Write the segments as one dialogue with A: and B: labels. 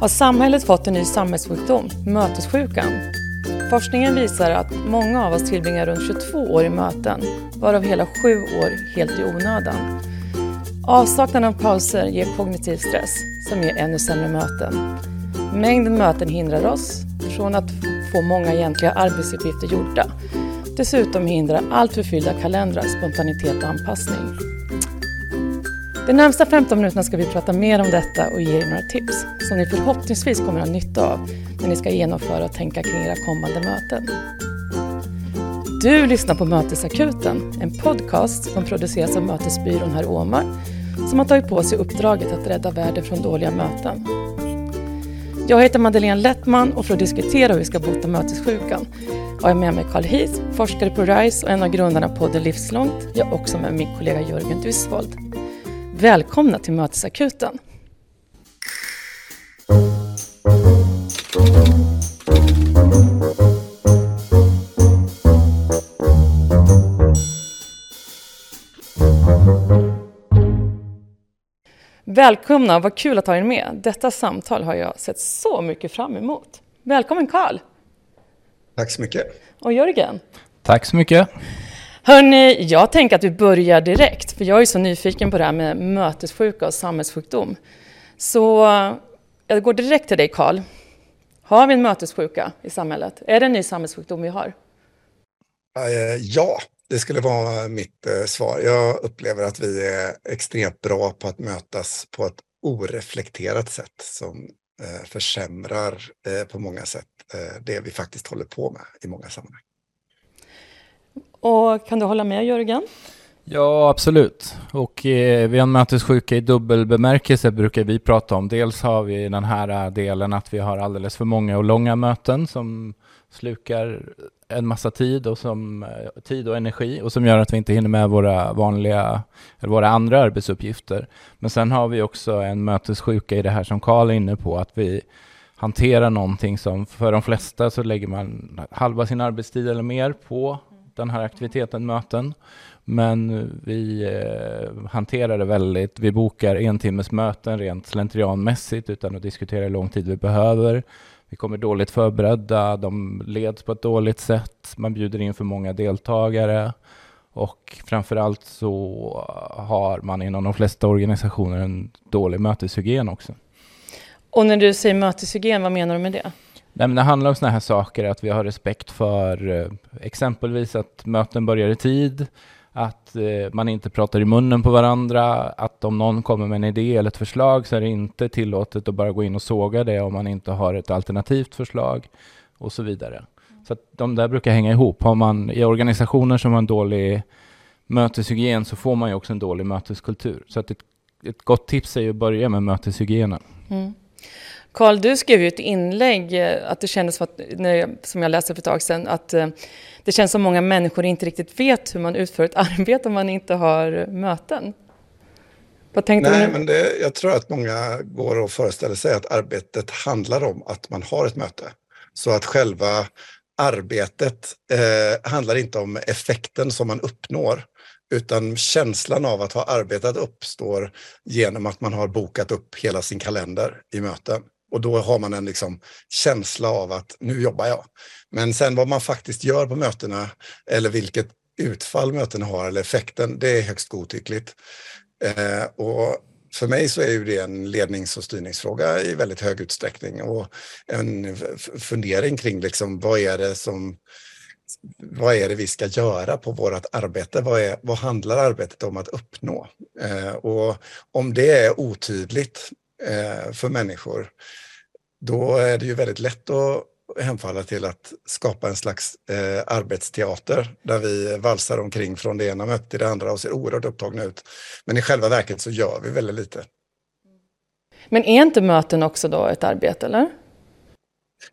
A: har samhället fått en ny samhällssjukdom, mötessjukan. Forskningen visar att många av oss tillbringar runt 22 år i möten, varav hela 7 år helt i onödan. Avsaknaden av pauser ger kognitiv stress, som ger ännu sämre möten. Mängden möten hindrar oss från att få många egentliga arbetsuppgifter gjorda. Dessutom hindrar alltför fyllda kalendrar spontanitet och anpassning. De närmsta 15 minuterna ska vi prata mer om detta och ge er några tips som ni förhoppningsvis kommer att ha nytta av när ni ska genomföra och tänka kring era kommande möten. Du lyssnar på Mötesakuten, en podcast som produceras av Mötesbyrån Herr Åmar som har tagit på sig uppdraget att rädda världen från dåliga möten. Jag heter Madeleine Lettman och för att diskutera hur vi ska bota mötessjukan har jag med mig Carl Heath, forskare på RISE och en av grundarna på Podden Livslångt. Jag är också med min kollega Jörgen Dusvold. Välkomna till Mötesakuten! Välkomna, vad kul att ha er med. Detta samtal har jag sett så mycket fram emot. Välkommen Karl!
B: Tack så mycket!
A: Och Jörgen!
C: Tack så mycket!
A: Hörni, jag tänker att vi börjar direkt, för jag är så nyfiken på det här med mötessjuka och samhällssjukdom. Så jag går direkt till dig Karl. Har vi en mötessjuka i samhället? Är det en ny samhällssjukdom vi har?
B: Eh, ja, det skulle vara mitt eh, svar. Jag upplever att vi är extremt bra på att mötas på ett oreflekterat sätt som eh, försämrar på många sätt det vi faktiskt håller på med i många sammanhang.
A: Och kan du hålla med Jörgen?
C: Ja, absolut. Och eh, vi har en mötessjuka i dubbel bemärkelse brukar vi prata om. Dels har vi den här eh, delen att vi har alldeles för många och långa möten som slukar en massa tid och, som, eh, tid och energi och som gör att vi inte hinner med våra vanliga, eller våra andra arbetsuppgifter. Men sen har vi också en mötessjuka i det här som Karl är inne på, att vi hanterar någonting som för de flesta så lägger man halva sin arbetstid eller mer på den här aktiviteten, möten. Men vi eh, hanterar det väldigt, vi bokar en timmes möten rent slentrianmässigt utan att diskutera hur lång tid vi behöver. Vi kommer dåligt förberedda, de leds på ett dåligt sätt, man bjuder in för många deltagare och framförallt så har man inom de flesta organisationer en dålig möteshygien också.
A: Och när du säger möteshygien, vad menar du med det?
C: Nej, men det handlar om sådana här saker, att vi har respekt för eh, exempelvis att möten börjar i tid, att eh, man inte pratar i munnen på varandra, att om någon kommer med en idé eller ett förslag så är det inte tillåtet att bara gå in och såga det om man inte har ett alternativt förslag och så vidare. Så att de där brukar hänga ihop. Har man i organisationer som har en dålig möteshygien så får man ju också en dålig möteskultur. Så att ett, ett gott tips är ju att börja med möteshygienen. Mm.
A: Karl, du skrev ju ett inlägg eh, att det kändes som, att, som jag läste för ett tag sedan, att eh, det känns som många människor inte riktigt vet hur man utför ett arbete om man inte har möten.
B: Vad tänkte Nej, du? Men det, jag tror att många går och föreställer sig att arbetet handlar om att man har ett möte. Så att själva arbetet eh, handlar inte om effekten som man uppnår, utan känslan av att ha arbetat uppstår genom att man har bokat upp hela sin kalender i möten. Och då har man en liksom känsla av att nu jobbar jag. Men sen vad man faktiskt gör på mötena eller vilket utfall mötena har eller effekten, det är högst godtyckligt. Eh, och för mig så är ju det en lednings och styrningsfråga i väldigt hög utsträckning och en fundering kring liksom vad är det som vad är det vi ska göra på vårt arbete? Vad, är, vad handlar arbetet om att uppnå? Eh, och om det är otydligt för människor, då är det ju väldigt lätt att hemfalla till att skapa en slags eh, arbetsteater där vi valsar omkring från det ena mötet till det andra och ser oerhört upptagna ut. Men i själva verket så gör vi väldigt lite.
A: Men är inte möten också då ett arbete, eller?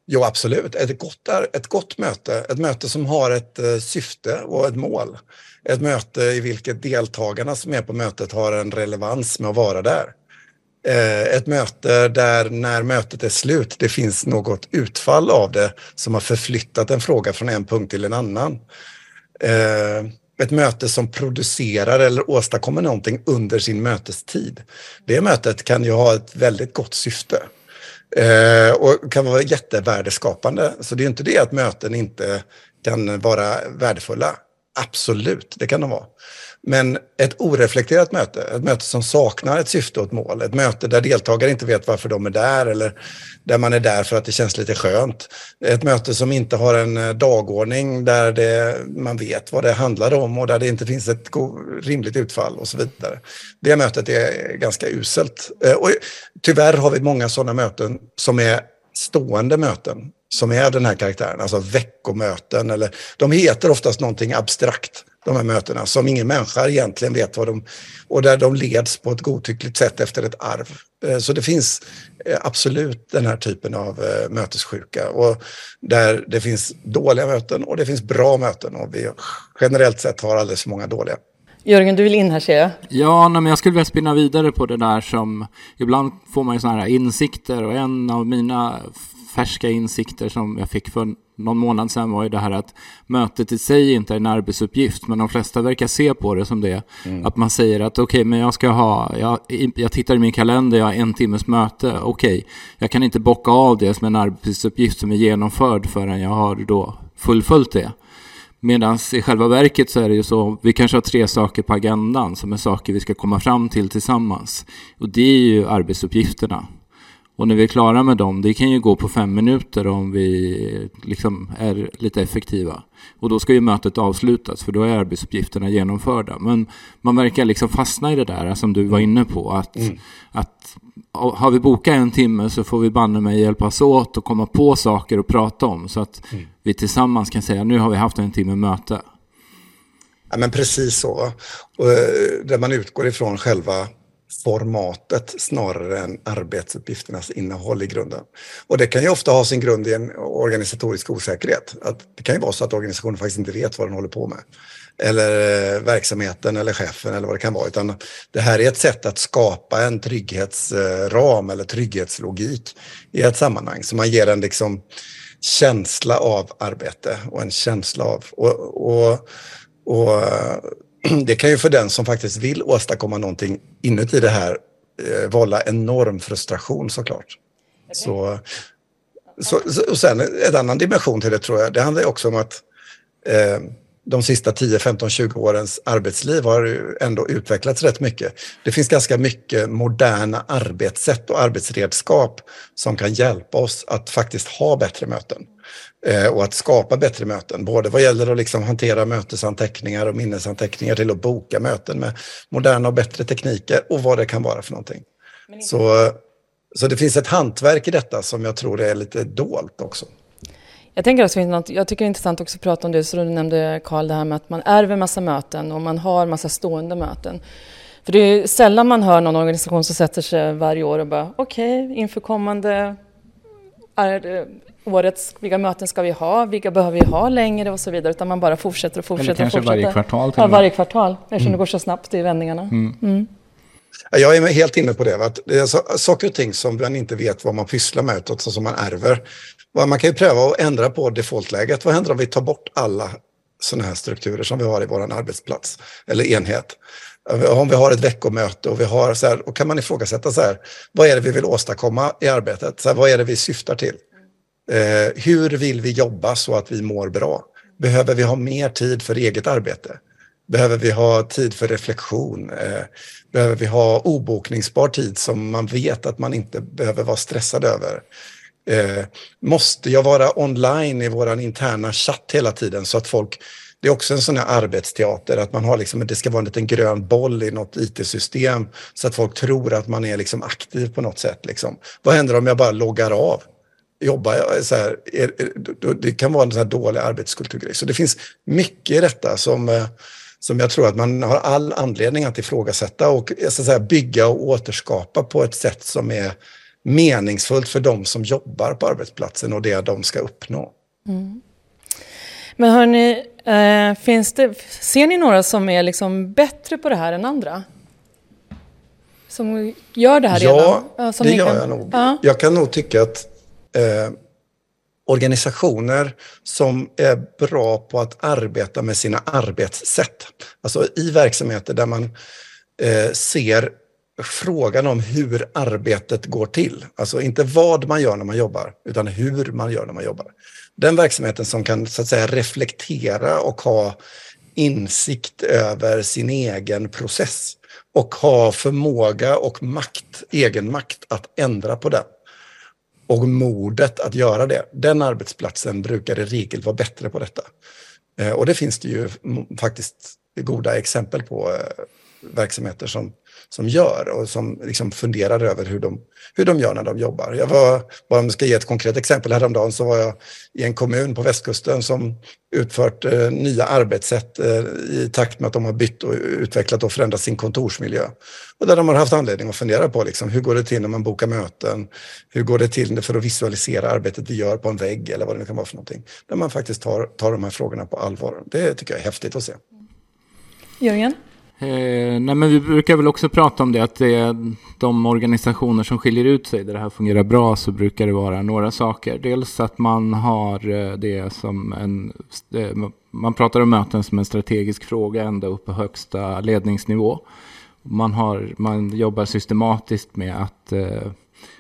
B: Jo, absolut. Ett gott, ett gott möte, ett möte som har ett eh, syfte och ett mål. Ett möte i vilket deltagarna som är på mötet har en relevans med att vara där. Eh, ett möte där när mötet är slut, det finns något utfall av det som har förflyttat en fråga från en punkt till en annan. Eh, ett möte som producerar eller åstadkommer någonting under sin mötestid. Det mötet kan ju ha ett väldigt gott syfte. Eh, och kan vara jättevärdeskapande. Så det är inte det att möten inte kan vara värdefulla. Absolut, det kan de vara. Men ett oreflekterat möte, ett möte som saknar ett syfte och ett mål, ett möte där deltagare inte vet varför de är där eller där man är där för att det känns lite skönt. Ett möte som inte har en eh, dagordning där det, man vet vad det handlar om och där det inte finns ett rimligt utfall och så vidare. Det mötet är ganska uselt. Eh, och tyvärr har vi många sådana möten som är stående möten som är den här karaktären, alltså veckomöten eller de heter oftast någonting abstrakt de här mötena som ingen människa egentligen vet vad de... Och där de leds på ett godtyckligt sätt efter ett arv. Eh, så det finns eh, absolut den här typen av eh, mötessjuka och där det finns dåliga möten och det finns bra möten och vi generellt sett har alldeles för många dåliga.
A: Jörgen, du vill in här ser jag.
C: Ja, men jag skulle vilja spinna vidare på det där som ibland får man ju sådana här insikter och en av mina färska insikter som jag fick för någon månad sedan var ju det här att mötet i sig inte är en arbetsuppgift, men de flesta verkar se på det som det. Mm. Att man säger att okej, okay, men jag ska ha, jag, jag tittar i min kalender, jag har en timmes möte, okej, okay, jag kan inte bocka av det som en arbetsuppgift som är genomförd förrän jag har då fullföljt det. Medan i själva verket så är det ju så, vi kanske har tre saker på agendan som är saker vi ska komma fram till tillsammans. Och det är ju arbetsuppgifterna. Och när vi är klara med dem, det kan ju gå på fem minuter om vi liksom är lite effektiva. Och då ska ju mötet avslutas för då är arbetsuppgifterna genomförda. Men man verkar liksom fastna i det där som du var inne på. Att, mm. att har vi bokat en timme så får vi banne mig hjälpas åt och komma på saker att prata om. Så att mm. vi tillsammans kan säga nu har vi haft en timme möte.
B: Ja, men precis så. Och, eh, där man utgår ifrån själva formatet snarare än arbetsuppgifternas innehåll i grunden. Och det kan ju ofta ha sin grund i en organisatorisk osäkerhet. Att det kan ju vara så att organisationen faktiskt inte vet vad den håller på med. Eller eh, verksamheten eller chefen eller vad det kan vara. Utan det här är ett sätt att skapa en trygghetsram eller trygghetslogik i ett sammanhang. Så man ger en liksom känsla av arbete och en känsla av... och, och och eh, det kan ju för den som faktiskt vill åstadkomma någonting inuti det här eh, vålla enorm frustration såklart. Okay. Så, så, och sen en annan dimension till det tror jag, det handlar också om att eh, de sista 10, 15, 20 årens arbetsliv har ändå utvecklats rätt mycket. Det finns ganska mycket moderna arbetssätt och arbetsredskap som kan hjälpa oss att faktiskt ha bättre möten och att skapa bättre möten. Både vad gäller att liksom hantera mötesanteckningar och minnesanteckningar till att boka möten med moderna och bättre tekniker och vad det kan vara för någonting. Så, så det finns ett hantverk i detta som jag tror är lite dolt också.
A: Jag, tänker också, jag tycker det är intressant också att prata om det, så du nämnde Karl, det här med att man ärver massa möten och man har massa stående möten. För det är sällan man hör någon organisation som sätter sig varje år och bara okej, okay, inför kommande är, årets, vilka möten ska vi ha, vilka behöver vi ha längre och så vidare, utan man bara fortsätter och fortsätter. Eller
C: kanske
A: fortsätter.
C: varje kvartal.
A: Ja, varje kvartal, eftersom mm. det går så snabbt i vändningarna. Mm. Mm.
B: Jag är helt inne på det. Att det är saker och ting som man inte vet vad man pysslar med, utan som man ärver. Man kan ju pröva att ändra på defaultläget. Vad händer om vi tar bort alla sådana här strukturer som vi har i vår arbetsplats eller enhet? Om vi har ett veckomöte och vi har så här, och kan man ifrågasätta så här, vad är det vi vill åstadkomma i arbetet? Så här, vad är det vi syftar till? Eh, hur vill vi jobba så att vi mår bra? Behöver vi ha mer tid för eget arbete? Behöver vi ha tid för reflektion? Eh, behöver vi ha obokningsbar tid som man vet att man inte behöver vara stressad över? Eh, måste jag vara online i vår interna chatt hela tiden så att folk det är också en sån här arbetsteater, att man har liksom, det ska vara en liten grön boll i något IT-system så att folk tror att man är liksom aktiv på något sätt. Liksom. Vad händer om jag bara loggar av? Jobbar jag så här, är, det kan vara en sån här dålig arbetskulturgrej. Så det finns mycket i detta som, eh, som jag tror att man har all anledning att ifrågasätta och så att säga, bygga och återskapa på ett sätt som är meningsfullt för de som jobbar på arbetsplatsen och det de ska uppnå. Mm.
A: Men hörni, eh, finns det, ser ni några som är liksom bättre på det här än andra? Som gör det här
B: ja,
A: redan?
B: Ja, det gör kan... jag nog. Ja. Jag kan nog tycka att eh, organisationer som är bra på att arbeta med sina arbetssätt, alltså i verksamheter där man eh, ser frågan om hur arbetet går till. Alltså inte vad man gör när man jobbar, utan hur man gör när man jobbar. Den verksamheten som kan så att säga reflektera och ha insikt över sin egen process och ha förmåga och makt, egen makt att ändra på den. Och modet att göra det. Den arbetsplatsen brukar i regel vara bättre på detta. Eh, och det finns det ju faktiskt goda exempel på eh, verksamheter som som gör och som liksom funderar över hur de, hur de gör när de jobbar. Jag var, bara om jag ska ge ett konkret exempel, häromdagen så var jag i en kommun på västkusten som utfört eh, nya arbetssätt eh, i takt med att de har bytt och utvecklat och förändrat sin kontorsmiljö. Och där de har haft anledning att fundera på liksom, hur går det till när man bokar möten? Hur går det till för att visualisera arbetet vi gör på en vägg eller vad det nu kan vara för någonting. Där man faktiskt tar, tar de här frågorna på allvar. Det tycker jag är häftigt att se.
A: Jörgen?
C: Eh, nej men vi brukar väl också prata om det att det är de organisationer som skiljer ut sig där det här fungerar bra så brukar det vara några saker. Dels att man har eh, det som en, eh, man pratar om möten som en strategisk fråga ända upp på högsta ledningsnivå. Man, har, man jobbar systematiskt med att eh,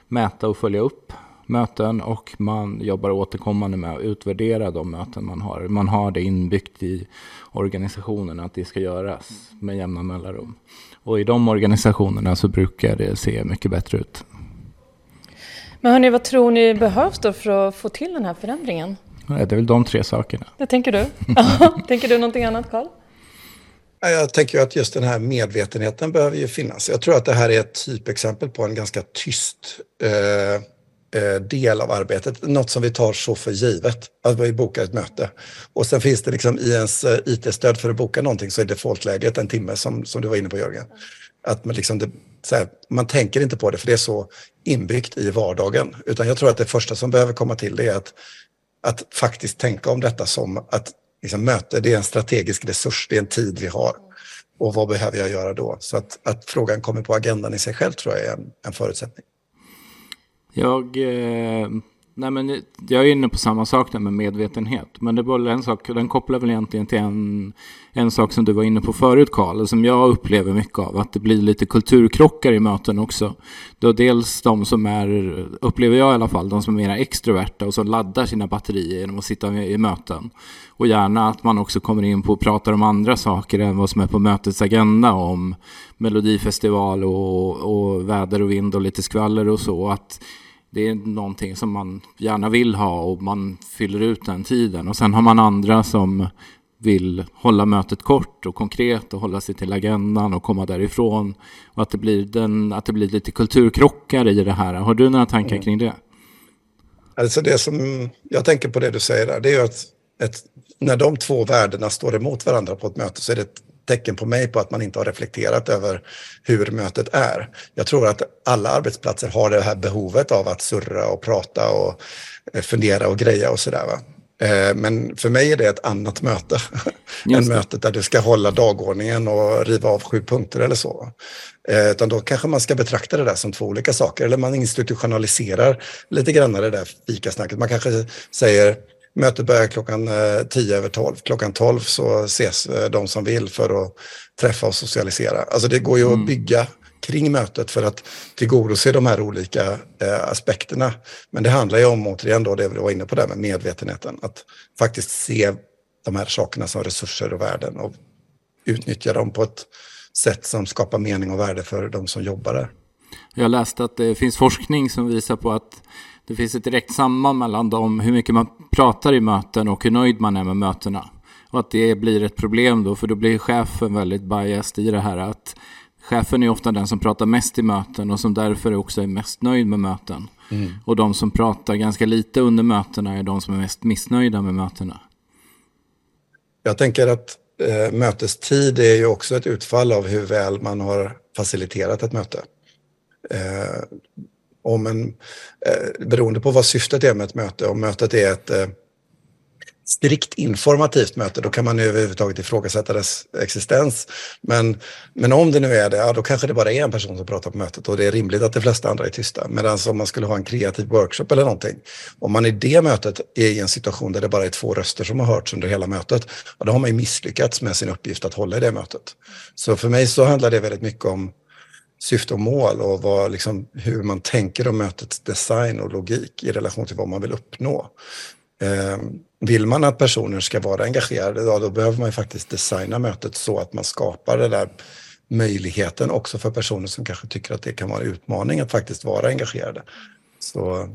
C: mäta och följa upp möten och man jobbar återkommande med att utvärdera de möten man har. Man har det inbyggt i organisationen att det ska göras med jämna mellanrum. Och i de organisationerna så brukar det se mycket bättre ut.
A: Men hörni, vad tror ni behövs då för att få till den här förändringen?
C: Det är väl de tre sakerna.
A: Det tänker du? tänker du någonting annat, Karl?
B: Jag tänker att just den här medvetenheten behöver ju finnas. Jag tror att det här är ett typexempel på en ganska tyst eh, Eh, del av arbetet, något som vi tar så för givet, att vi bokar ett möte. Och sen finns det liksom i ens eh, IT-stöd för att boka någonting så är defaultläget en timme som, som du var inne på Jörgen. Att man, liksom det, här, man tänker inte på det för det är så inbyggt i vardagen. Utan jag tror att det första som behöver komma till det är att, att faktiskt tänka om detta som att liksom, möte, det är en strategisk resurs, det är en tid vi har. Och vad behöver jag göra då? Så att, att frågan kommer på agendan i sig själv tror jag är en, en förutsättning.
C: Jag, eh, nej men jag är inne på samma sak där med medvetenhet. Men det en sak, den kopplar väl egentligen till en, en sak som du var inne på förut Karl, som jag upplever mycket av. Att det blir lite kulturkrockar i möten också. Då dels de som är, upplever jag i alla fall, de som är mer extroverta och som laddar sina batterier genom att sitta i möten. Och gärna att man också kommer in på och pratar om andra saker än vad som är på mötets agenda om melodifestival och, och väder och vind och lite skvaller och så. Att det är någonting som man gärna vill ha och man fyller ut den tiden. Och sen har man andra som vill hålla mötet kort och konkret och hålla sig till agendan och komma därifrån. Och att det blir, den, att det blir lite kulturkrockar i det här. Har du några tankar mm. kring det?
B: Alltså det som jag tänker på det du säger där, det är ju att ett, när de två värdena står emot varandra på ett möte så är det ett tecken på mig på att man inte har reflekterat över hur mötet är. Jag tror att alla arbetsplatser har det här behovet av att surra och prata och eh, fundera och greja och sådär. Eh, men för mig är det ett annat möte än mötet där du ska hålla dagordningen och riva av sju punkter eller så. Eh, utan då kanske man ska betrakta det där som två olika saker. Eller man institutionaliserar lite grann det där fikasnacket. Man kanske säger Mötet börjar klockan 10 eh, över 12. Klockan 12 så ses eh, de som vill för att träffa och socialisera. Alltså det går ju mm. att bygga kring mötet för att tillgodose de här olika eh, aspekterna. Men det handlar ju om, återigen då, det vi var inne på där med medvetenheten, att faktiskt se de här sakerna som resurser och värden och utnyttja dem på ett sätt som skapar mening och värde för de som jobbar där.
C: Jag läste att det finns forskning som visar på att det finns ett direkt samband mellan dem, hur mycket man pratar i möten och hur nöjd man är med mötena. Och att det blir ett problem då, för då blir chefen väldigt biased i det här. att Chefen är ofta den som pratar mest i möten och som därför också är mest nöjd med möten. Mm. Och de som pratar ganska lite under mötena är de som är mest missnöjda med mötena.
B: Jag tänker att eh, mötestid är ju också ett utfall av hur väl man har faciliterat ett möte. Eh, om en, eh, beroende på vad syftet är med ett möte, om mötet är ett eh, strikt informativt möte, då kan man överhuvudtaget ifrågasätta dess existens. Men, men om det nu är det, ja, då kanske det bara är en person som pratar på mötet och det är rimligt att de flesta andra är tysta. Medan om man skulle ha en kreativ workshop eller någonting, om man i det mötet är i en situation där det bara är två röster som har hörts under hela mötet, ja, då har man ju misslyckats med sin uppgift att hålla i det mötet. Så för mig så handlar det väldigt mycket om syfte och mål och vad, liksom, hur man tänker om mötets design och logik i relation till vad man vill uppnå. Eh, vill man att personer ska vara engagerade, ja, då behöver man ju faktiskt designa mötet så att man skapar den där möjligheten också för personer som kanske tycker att det kan vara en utmaning att faktiskt vara engagerade. Så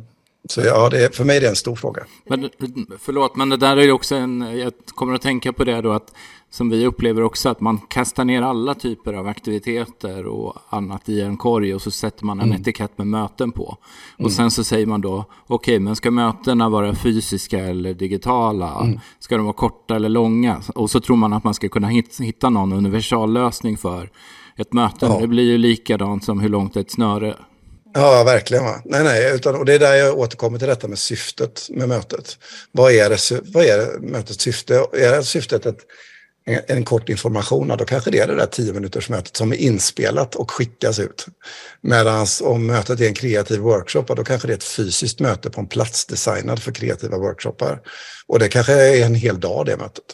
B: så ja, det för mig är det en stor fråga.
C: Men, förlåt, men det där är ju också en, jag kommer att tänka på det då att som vi upplever också att man kastar ner alla typer av aktiviteter och annat i en korg och så sätter man en mm. etikett med möten på. Och mm. sen så säger man då, okej, okay, men ska mötena vara fysiska eller digitala? Mm. Ska de vara korta eller långa? Och så tror man att man ska kunna hitta någon universallösning för ett möte. Ja. Det blir ju likadant som hur långt ett snöre
B: Ja, verkligen. Va? Nej, nej, utan, och det är där jag återkommer till detta med syftet med mötet. Vad är, det, vad är mötets syfte? Är syftet ett, en, en kort information, då kanske det är det där tio minuters mötet som är inspelat och skickas ut. Medan om mötet är en kreativ workshop, då kanske det är ett fysiskt möte på en plats designad för kreativa workshoppar. Och det kanske är en hel dag det mötet.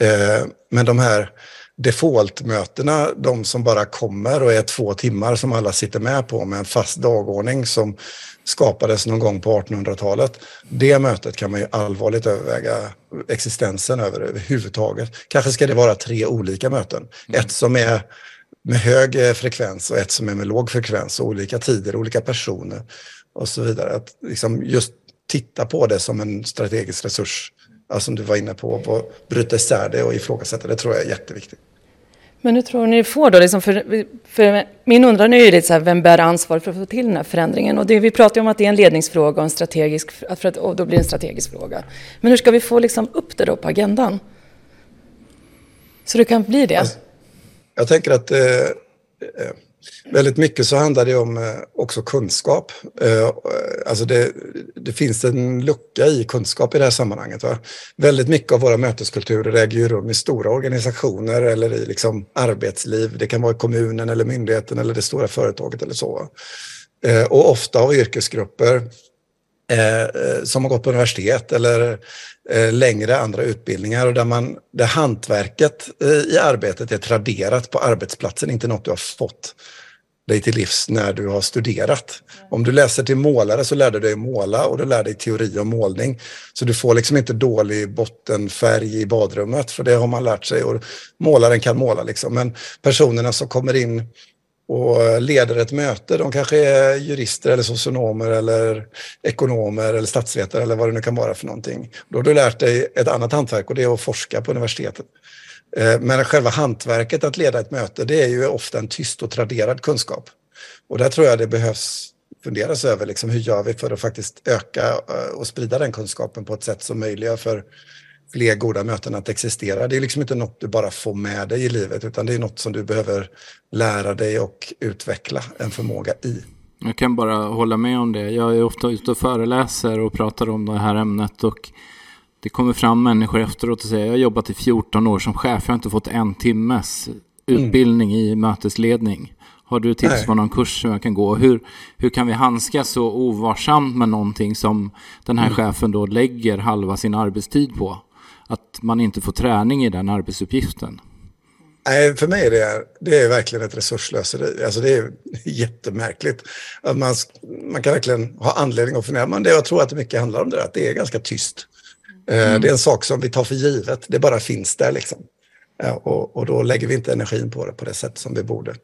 B: Eh, men de här defaultmötena, de som bara kommer och är två timmar som alla sitter med på med en fast dagordning som skapades någon gång på 1800-talet. Det mötet kan man ju allvarligt överväga existensen över överhuvudtaget. Kanske ska det vara tre olika möten. Mm. Ett som är med hög frekvens och ett som är med låg frekvens och olika tider, olika personer och så vidare. Att liksom just titta på det som en strategisk resurs som du var inne på, på bryta isär det och ifrågasätta det tror jag är jätteviktigt.
A: Men hur tror ni det får då? Liksom för, för min undran är ju lite så här, vem bär ansvar för att få till den här förändringen? Och det, vi pratar ju om att det är en ledningsfråga och, en strategisk, för att, och då blir det en strategisk fråga. Men hur ska vi få liksom upp det då på agendan? Så det kan bli det? Alltså,
B: jag tänker att eh, eh Väldigt mycket så handlar det om eh, också kunskap. Eh, alltså det, det, finns en lucka i kunskap i det här sammanhanget. Va? Väldigt mycket av våra möteskulturer äger ju rum i stora organisationer eller i liksom arbetsliv. Det kan vara i kommunen eller myndigheten eller det stora företaget eller så. Eh, och ofta av yrkesgrupper som har gått på universitet eller längre andra utbildningar och där, man, där hantverket i arbetet är traderat på arbetsplatsen, inte något du har fått dig till livs när du har studerat. Om du läser till målare så lär du dig måla och du lär dig teori om målning. Så du får liksom inte dålig bottenfärg i badrummet för det har man lärt sig och målaren kan måla liksom. Men personerna som kommer in och leder ett möte, de kanske är jurister eller socionomer eller ekonomer eller statsvetare eller vad det nu kan vara för någonting. Då har du lärt dig ett annat hantverk och det är att forska på universitetet. Eh, men själva hantverket att leda ett möte, det är ju ofta en tyst och traderad kunskap. Och där tror jag det behövs funderas över liksom, hur gör vi för att faktiskt öka eh, och sprida den kunskapen på ett sätt som möjliggör för fler goda möten att existera. Det är liksom inte något du bara får med dig i livet utan det är något som du behöver lära dig och utveckla en förmåga i.
C: Jag kan bara hålla med om det. Jag är ofta ute och föreläser och pratar om det här ämnet och det kommer fram människor efteråt och säger jag har jobbat i 14 år som chef, jag har inte fått en timmes utbildning mm. i mötesledning. Har du tips Nej. på någon kurs som jag kan gå? Hur, hur kan vi handskas så ovarsamt med någonting som den här mm. chefen då lägger halva sin arbetstid på? Att man inte får träning i den arbetsuppgiften.
B: Nej, för mig är det, det är verkligen ett resurslöseri. Alltså det är jättemärkligt. Att man, man kan verkligen ha anledning att fundera. Men det, jag tror att det mycket handlar om det, att det är ganska tyst. Eh, mm. Det är en sak som vi tar för givet, det bara finns där liksom. Och, och, då lägger vi inte energin på det på det sätt som vi borde.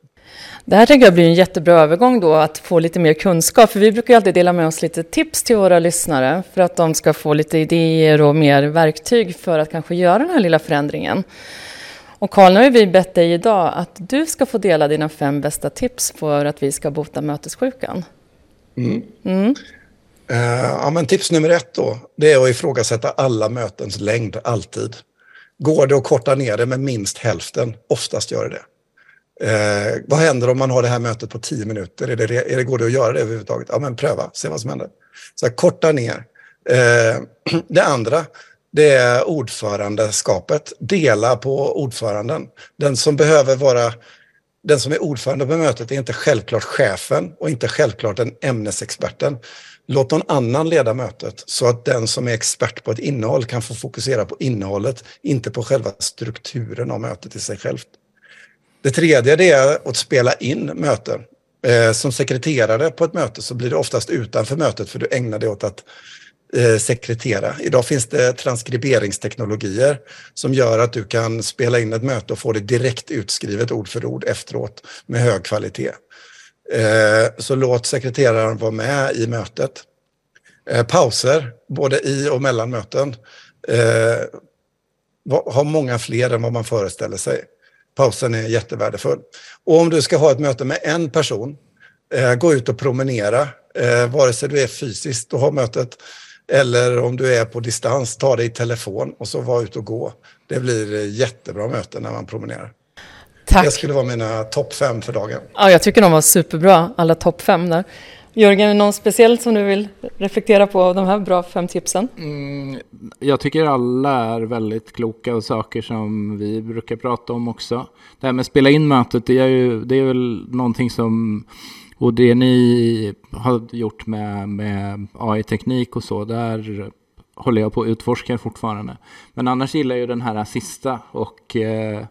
A: Det här tänker jag blir en jättebra övergång då, att få lite mer kunskap. För vi brukar ju alltid dela med oss lite tips till våra lyssnare för att de ska få lite idéer och mer verktyg för att kanske göra den här lilla förändringen. Och Karl, nu har vi bett dig idag att du ska få dela dina fem bästa tips för att vi ska bota mötessjukan.
B: Mm. Mm. Uh, ja, men tips nummer ett då, det är att ifrågasätta alla mötens längd, alltid. Går det att korta ner det med minst hälften? Oftast gör det det. Eh, vad händer om man har det här mötet på tio minuter? Är det, är det, går det att göra det överhuvudtaget? Ja, men pröva, se vad som händer. Så här, korta ner. Eh, det andra, det är ordförandeskapet. Dela på ordföranden. Den som behöver vara den som är ordförande på mötet är inte självklart chefen och inte självklart den ämnesexperten. Låt någon annan leda mötet så att den som är expert på ett innehåll kan få fokusera på innehållet, inte på själva strukturen av mötet i sig självt. Det tredje det är att spela in möten. Eh, som sekreterare på ett möte så blir det oftast utanför mötet för du ägnar dig åt att eh, sekretera. Idag finns det transkriberingsteknologier som gör att du kan spela in ett möte och få det direkt utskrivet ord för ord efteråt med hög kvalitet. Eh, så låt sekreteraren vara med i mötet. Eh, pauser, både i och mellan möten, eh, har många fler än vad man föreställer sig. Pausen är jättevärdefull. Och om du ska ha ett möte med en person, eh, gå ut och promenera, eh, vare sig du är fysiskt och har mötet eller om du är på distans, ta dig i telefon och så var ute och gå. Det blir eh, jättebra möten när man promenerar. Tack. Det skulle vara mina topp fem för dagen.
A: Ja, jag tycker de var superbra, alla topp fem där. Jörgen, någon speciellt som du vill reflektera på av de här bra fem tipsen? Mm,
C: jag tycker alla är väldigt kloka och saker som vi brukar prata om också. Det här med att spela in mötet, det är ju det är väl någonting som och det ni har gjort med, med AI-teknik och så, där håller jag på att utforska fortfarande. Men annars gillar jag ju den här sista och eh,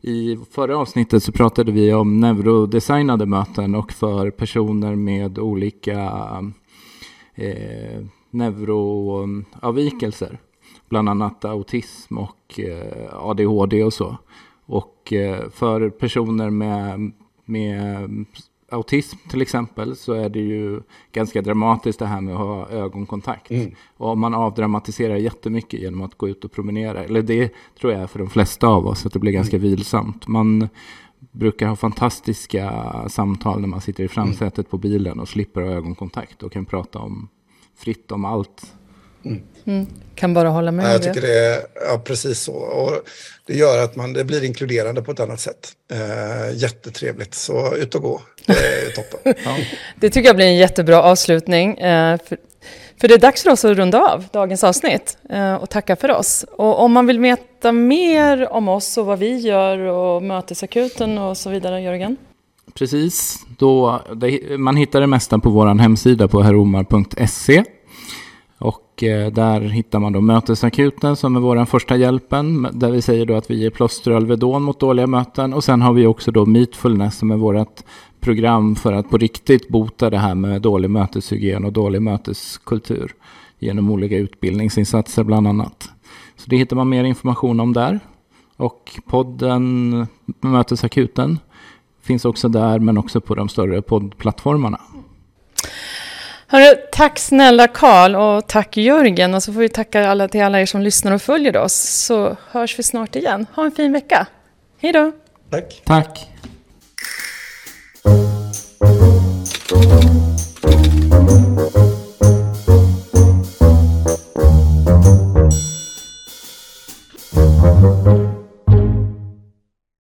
C: i förra avsnittet så pratade vi om neurodesignade möten och för personer med olika eh, neuroavvikelser. Bland annat autism och eh, ADHD och så. Och eh, för personer med, med autism till exempel så är det ju ganska dramatiskt det här med att ha ögonkontakt. Mm. Och man avdramatiserar jättemycket genom att gå ut och promenera. Eller det tror jag är för de flesta av oss, att det blir ganska mm. vilsamt. Man brukar ha fantastiska samtal när man sitter i framsätet mm. på bilen och slipper ha ögonkontakt och kan prata om fritt om allt
A: Mm. Mm. Kan bara hålla med.
B: Ja, jag tycker det är ja, precis så. Och det gör att man, det blir inkluderande på ett annat sätt. Eh, jättetrevligt, så ut och gå. Det är toppen.
A: ja. Det tycker jag blir en jättebra avslutning. Eh, för, för, det är dags för oss att runda av dagens avsnitt eh, och tacka för oss. Och om man vill veta mer om oss och vad vi gör och mötesakuten och så vidare, Jörgen?
C: Precis, då, det, man hittar det mesta på vår hemsida på heromar.se. Och eh, där hittar man då mötesakuten som är vår första hjälpen. Där vi säger då att vi ger plåster och Alvedon mot dåliga möten. Och sen har vi också då Meetfulness som är vårt program för att på riktigt bota det här med dålig möteshygien och dålig möteskultur. Genom olika utbildningsinsatser bland annat. Så det hittar man mer information om där. Och podden Mötesakuten finns också där men också på de större poddplattformarna.
A: Hörru, tack snälla Karl och tack Jörgen och så får vi tacka alla till alla er som lyssnar och följer oss så hörs vi snart igen. Ha en fin vecka. Hej då!
B: Tack!
C: Tack! Thank